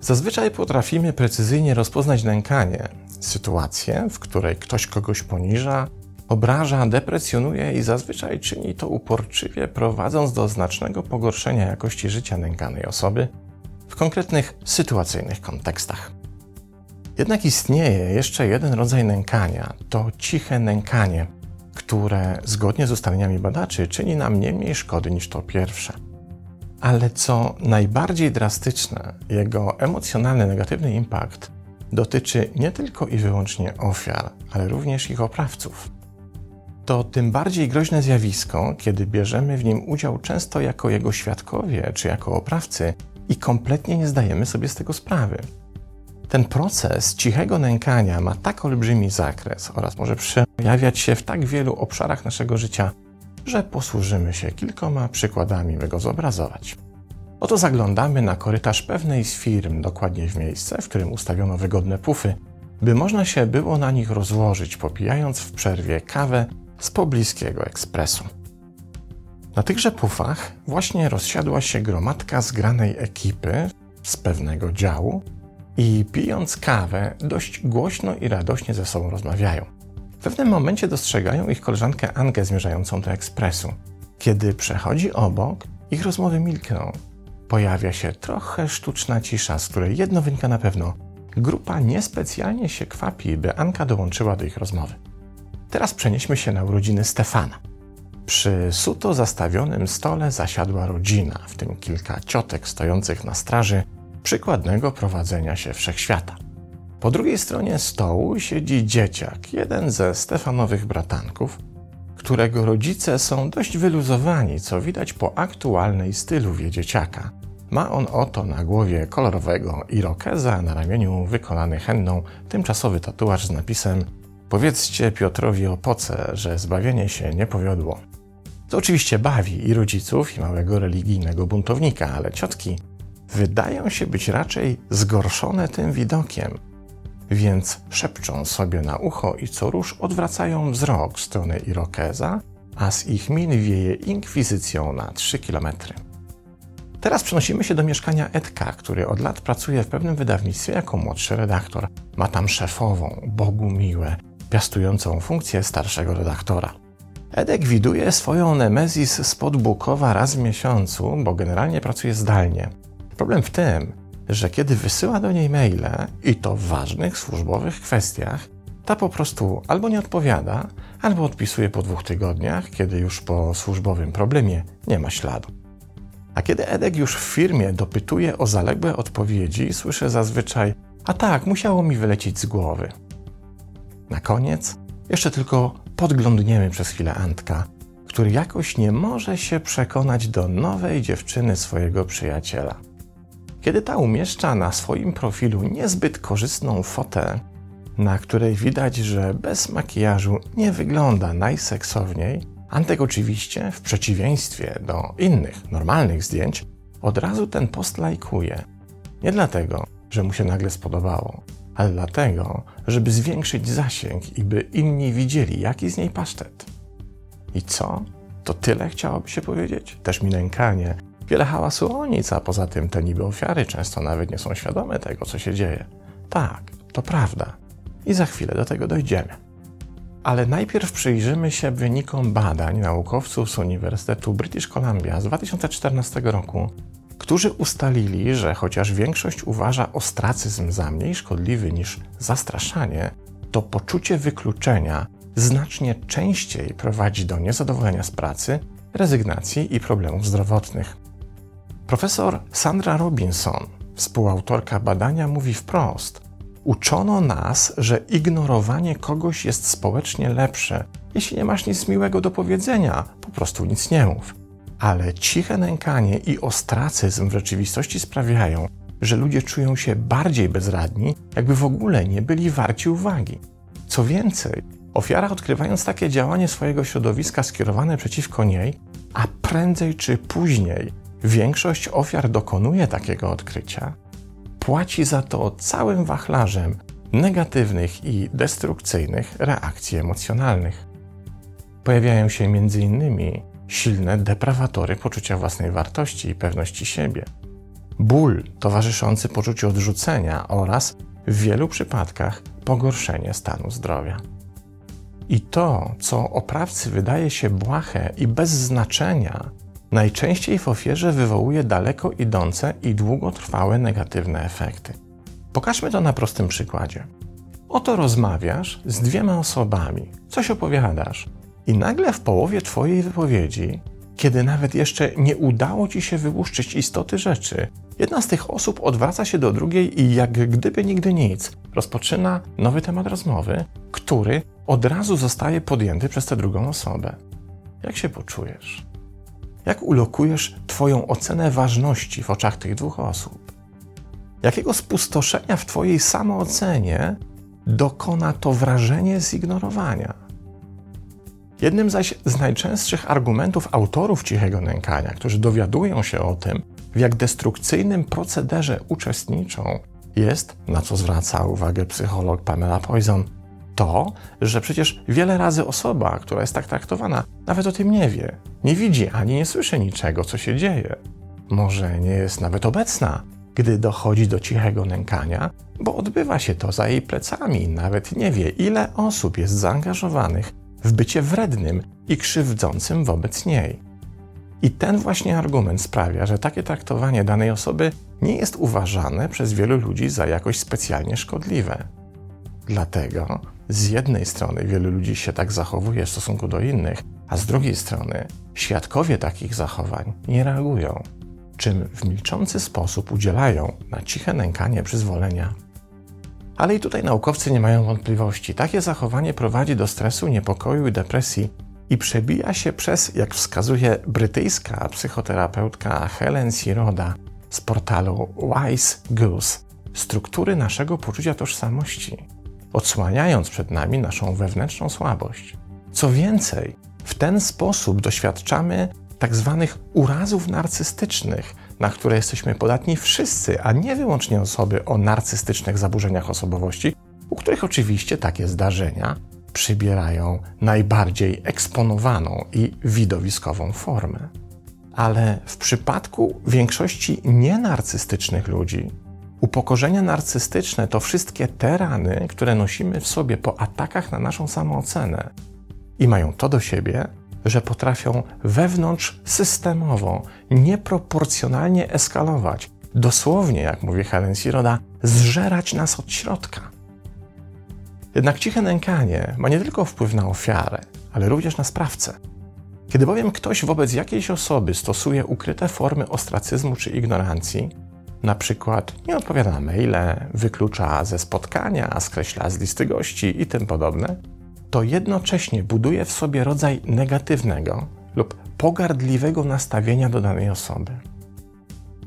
Zazwyczaj potrafimy precyzyjnie rozpoznać nękanie, sytuację, w której ktoś kogoś poniża, obraża, deprecjonuje i zazwyczaj czyni to uporczywie, prowadząc do znacznego pogorszenia jakości życia nękanej osoby w konkretnych sytuacyjnych kontekstach. Jednak istnieje jeszcze jeden rodzaj nękania to ciche nękanie, które zgodnie z ustaleniami badaczy czyni nam nie mniej szkody niż to pierwsze. Ale co najbardziej drastyczne, jego emocjonalny negatywny impact dotyczy nie tylko i wyłącznie ofiar, ale również ich oprawców. To tym bardziej groźne zjawisko, kiedy bierzemy w nim udział często jako jego świadkowie czy jako oprawcy i kompletnie nie zdajemy sobie z tego sprawy. Ten proces cichego nękania ma tak olbrzymi zakres oraz może przejawiać się w tak wielu obszarach naszego życia, że posłużymy się kilkoma przykładami, by go zobrazować. Oto zaglądamy na korytarz pewnej z firm, dokładnie w miejsce, w którym ustawiono wygodne pufy, by można się było na nich rozłożyć, popijając w przerwie kawę z pobliskiego ekspresu. Na tychże pufach właśnie rozsiadła się gromadka zgranej ekipy z pewnego działu i pijąc kawę dość głośno i radośnie ze sobą rozmawiają. W pewnym momencie dostrzegają ich koleżankę Angę zmierzającą do ekspresu. Kiedy przechodzi obok, ich rozmowy milkną. Pojawia się trochę sztuczna cisza, z której jedno wynika na pewno. Grupa niespecjalnie się kwapi, by Anka dołączyła do ich rozmowy. Teraz przenieśmy się na urodziny Stefana. Przy suto zastawionym stole zasiadła rodzina, w tym kilka ciotek stojących na straży przykładnego prowadzenia się wszechświata. Po drugiej stronie stołu siedzi dzieciak, jeden ze Stefanowych bratanków, którego rodzice są dość wyluzowani, co widać po aktualnej stylu dzieciaka. Ma on oto na głowie kolorowego irokeza, na ramieniu wykonany henną tymczasowy tatuaż z napisem Powiedzcie Piotrowi Opoce, że zbawienie się nie powiodło. To oczywiście bawi i rodziców, i małego religijnego buntownika, ale ciotki wydają się być raczej zgorszone tym widokiem, więc szepczą sobie na ucho i co rusz odwracają wzrok w stronę Irokeza, a z ich min wieje inkwizycją na 3 kilometry. Teraz przenosimy się do mieszkania Edka, który od lat pracuje w pewnym wydawnictwie jako młodszy redaktor. Ma tam szefową, Bogu miłe, piastującą funkcję starszego redaktora. Edek widuje swoją Nemezis spod Bukowa raz w miesiącu, bo generalnie pracuje zdalnie. Problem w tym, że kiedy wysyła do niej maile, i to w ważnych służbowych kwestiach, ta po prostu albo nie odpowiada, albo odpisuje po dwóch tygodniach, kiedy już po służbowym problemie nie ma śladu. A kiedy Edek już w firmie dopytuje o zaległe odpowiedzi, słyszę zazwyczaj: A tak, musiało mi wylecieć z głowy. Na koniec jeszcze tylko podglądniemy przez chwilę Antka, który jakoś nie może się przekonać do nowej dziewczyny swojego przyjaciela. Kiedy ta umieszcza na swoim profilu niezbyt korzystną fotę, na której widać, że bez makijażu nie wygląda najseksowniej, Antek oczywiście, w przeciwieństwie do innych, normalnych zdjęć, od razu ten post lajkuje. Nie dlatego, że mu się nagle spodobało, ale dlatego, żeby zwiększyć zasięg i by inni widzieli, jaki z niej pasztet. I co? To tyle chciałoby się powiedzieć? Też mi nękanie. Wiele hałasu o nic, a poza tym te niby ofiary często nawet nie są świadome tego, co się dzieje. Tak, to prawda. I za chwilę do tego dojdziemy. Ale najpierw przyjrzymy się wynikom badań naukowców z Uniwersytetu British Columbia z 2014 roku, którzy ustalili, że chociaż większość uważa ostracyzm za mniej szkodliwy niż zastraszanie, to poczucie wykluczenia znacznie częściej prowadzi do niezadowolenia z pracy, rezygnacji i problemów zdrowotnych. Profesor Sandra Robinson, współautorka badania, mówi wprost: Uczono nas, że ignorowanie kogoś jest społecznie lepsze. Jeśli nie masz nic miłego do powiedzenia, po prostu nic nie mów ale ciche nękanie i ostracyzm w rzeczywistości sprawiają, że ludzie czują się bardziej bezradni, jakby w ogóle nie byli warci uwagi. Co więcej, ofiara odkrywając takie działanie swojego środowiska skierowane przeciwko niej, a prędzej czy później większość ofiar dokonuje takiego odkrycia, płaci za to całym wachlarzem, negatywnych i destrukcyjnych reakcji emocjonalnych. Pojawiają się m.in. silne deprawatory poczucia własnej wartości i pewności siebie, ból towarzyszący poczuciu odrzucenia oraz w wielu przypadkach pogorszenie stanu zdrowia. I to, co oprawcy wydaje się błahe i bez znaczenia, najczęściej w ofierze wywołuje daleko idące i długotrwałe negatywne efekty. Pokażmy to na prostym przykładzie. Oto rozmawiasz z dwiema osobami, coś opowiadasz, i nagle w połowie Twojej wypowiedzi, kiedy nawet jeszcze nie udało Ci się wyłuszczyć istoty rzeczy, jedna z tych osób odwraca się do drugiej i jak gdyby nigdy nic, rozpoczyna nowy temat rozmowy, który od razu zostaje podjęty przez tę drugą osobę. Jak się poczujesz? Jak ulokujesz Twoją ocenę ważności w oczach tych dwóch osób? Jakiego spustoszenia w Twojej samoocenie dokona to wrażenie zignorowania? Jednym zaś z najczęstszych argumentów autorów cichego nękania, którzy dowiadują się o tym, w jak destrukcyjnym procederze uczestniczą, jest, na co zwraca uwagę psycholog Pamela Poison, to, że przecież wiele razy osoba, która jest tak traktowana, nawet o tym nie wie, nie widzi ani nie słyszy niczego, co się dzieje. Może nie jest nawet obecna, gdy dochodzi do cichego nękania, bo odbywa się to za jej plecami, nawet nie wie, ile osób jest zaangażowanych w bycie wrednym i krzywdzącym wobec niej. I ten właśnie argument sprawia, że takie traktowanie danej osoby nie jest uważane przez wielu ludzi za jakoś specjalnie szkodliwe. Dlatego z jednej strony wielu ludzi się tak zachowuje w stosunku do innych, a z drugiej strony świadkowie takich zachowań nie reagują, czym w milczący sposób udzielają na ciche nękanie przyzwolenia. Ale i tutaj naukowcy nie mają wątpliwości. Takie zachowanie prowadzi do stresu, niepokoju i depresji i przebija się przez, jak wskazuje brytyjska psychoterapeutka Helen Siroda z portalu Wise Goose, struktury naszego poczucia tożsamości, odsłaniając przed nami naszą wewnętrzną słabość. Co więcej, w ten sposób doświadczamy tak zwanych urazów narcystycznych, na które jesteśmy podatni wszyscy, a nie wyłącznie osoby o narcystycznych zaburzeniach osobowości, u których oczywiście takie zdarzenia przybierają najbardziej eksponowaną i widowiskową formę. Ale w przypadku większości nienarcystycznych ludzi, upokorzenia narcystyczne to wszystkie te rany, które nosimy w sobie po atakach na naszą samoocenę i mają to do siebie, że potrafią wewnątrz systemowo, nieproporcjonalnie eskalować, dosłownie, jak mówi Helen Siroda, zżerać nas od środka. Jednak ciche nękanie ma nie tylko wpływ na ofiarę, ale również na sprawcę. Kiedy bowiem ktoś wobec jakiejś osoby stosuje ukryte formy ostracyzmu czy ignorancji, na przykład nie odpowiada na maile, wyklucza ze spotkania, skreśla z listy gości i tym podobne, to jednocześnie buduje w sobie rodzaj negatywnego lub pogardliwego nastawienia do danej osoby.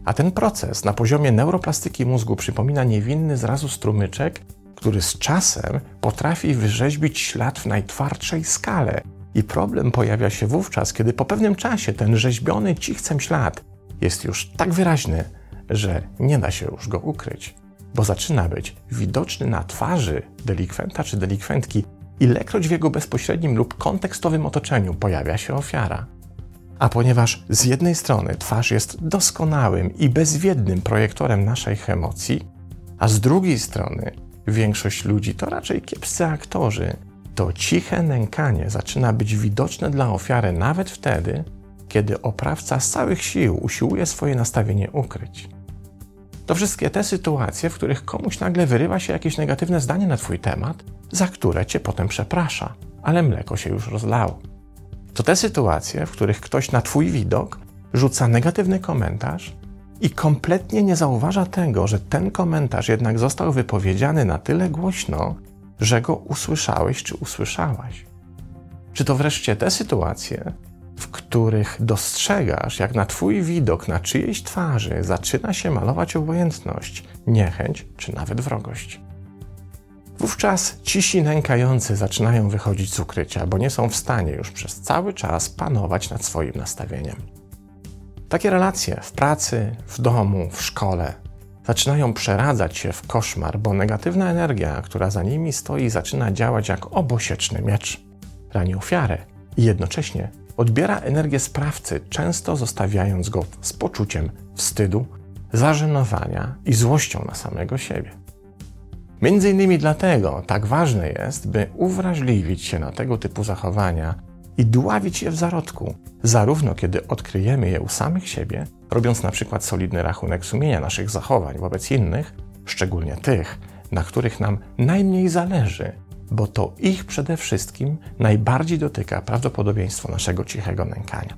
A ten proces na poziomie neuroplastyki mózgu przypomina niewinny zrazu strumyczek, który z czasem potrafi wyrzeźbić ślad w najtwardszej skale. I problem pojawia się wówczas, kiedy po pewnym czasie ten rzeźbiony cichcem ślad jest już tak wyraźny, że nie da się już go ukryć, bo zaczyna być widoczny na twarzy delikwenta czy delikwentki ilekroć w jego bezpośrednim lub kontekstowym otoczeniu pojawia się ofiara. A ponieważ z jednej strony twarz jest doskonałym i bezwiednym projektorem naszych emocji, a z drugiej strony większość ludzi to raczej kiepscy aktorzy, to ciche nękanie zaczyna być widoczne dla ofiary nawet wtedy, kiedy oprawca z całych sił usiłuje swoje nastawienie ukryć. To wszystkie te sytuacje, w których komuś nagle wyrywa się jakieś negatywne zdanie na Twój temat, za które Cię potem przeprasza, ale mleko się już rozlało. To te sytuacje, w których ktoś na Twój widok rzuca negatywny komentarz i kompletnie nie zauważa tego, że ten komentarz jednak został wypowiedziany na tyle głośno, że go usłyszałeś czy usłyszałaś. Czy to wreszcie te sytuacje, w których dostrzegasz, jak na Twój widok na czyjejś twarzy zaczyna się malować obojętność, niechęć czy nawet wrogość. Wówczas cisi nękający zaczynają wychodzić z ukrycia, bo nie są w stanie już przez cały czas panować nad swoim nastawieniem. Takie relacje w pracy, w domu, w szkole zaczynają przeradzać się w koszmar, bo negatywna energia, która za nimi stoi, zaczyna działać jak obosieczny miecz. Rani ofiarę i jednocześnie odbiera energię sprawcy, często zostawiając go z poczuciem wstydu, zażenowania i złością na samego siebie. Między innymi dlatego tak ważne jest, by uwrażliwić się na tego typu zachowania i dławić je w zarodku, zarówno kiedy odkryjemy je u samych siebie, robiąc na przykład solidny rachunek sumienia naszych zachowań wobec innych, szczególnie tych, na których nam najmniej zależy, bo to ich przede wszystkim najbardziej dotyka prawdopodobieństwo naszego cichego nękania.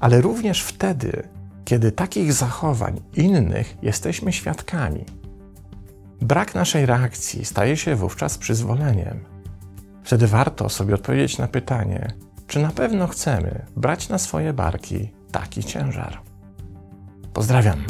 Ale również wtedy, kiedy takich zachowań innych jesteśmy świadkami. Brak naszej reakcji staje się wówczas przyzwoleniem. Wtedy warto sobie odpowiedzieć na pytanie, czy na pewno chcemy brać na swoje barki taki ciężar. Pozdrawiam.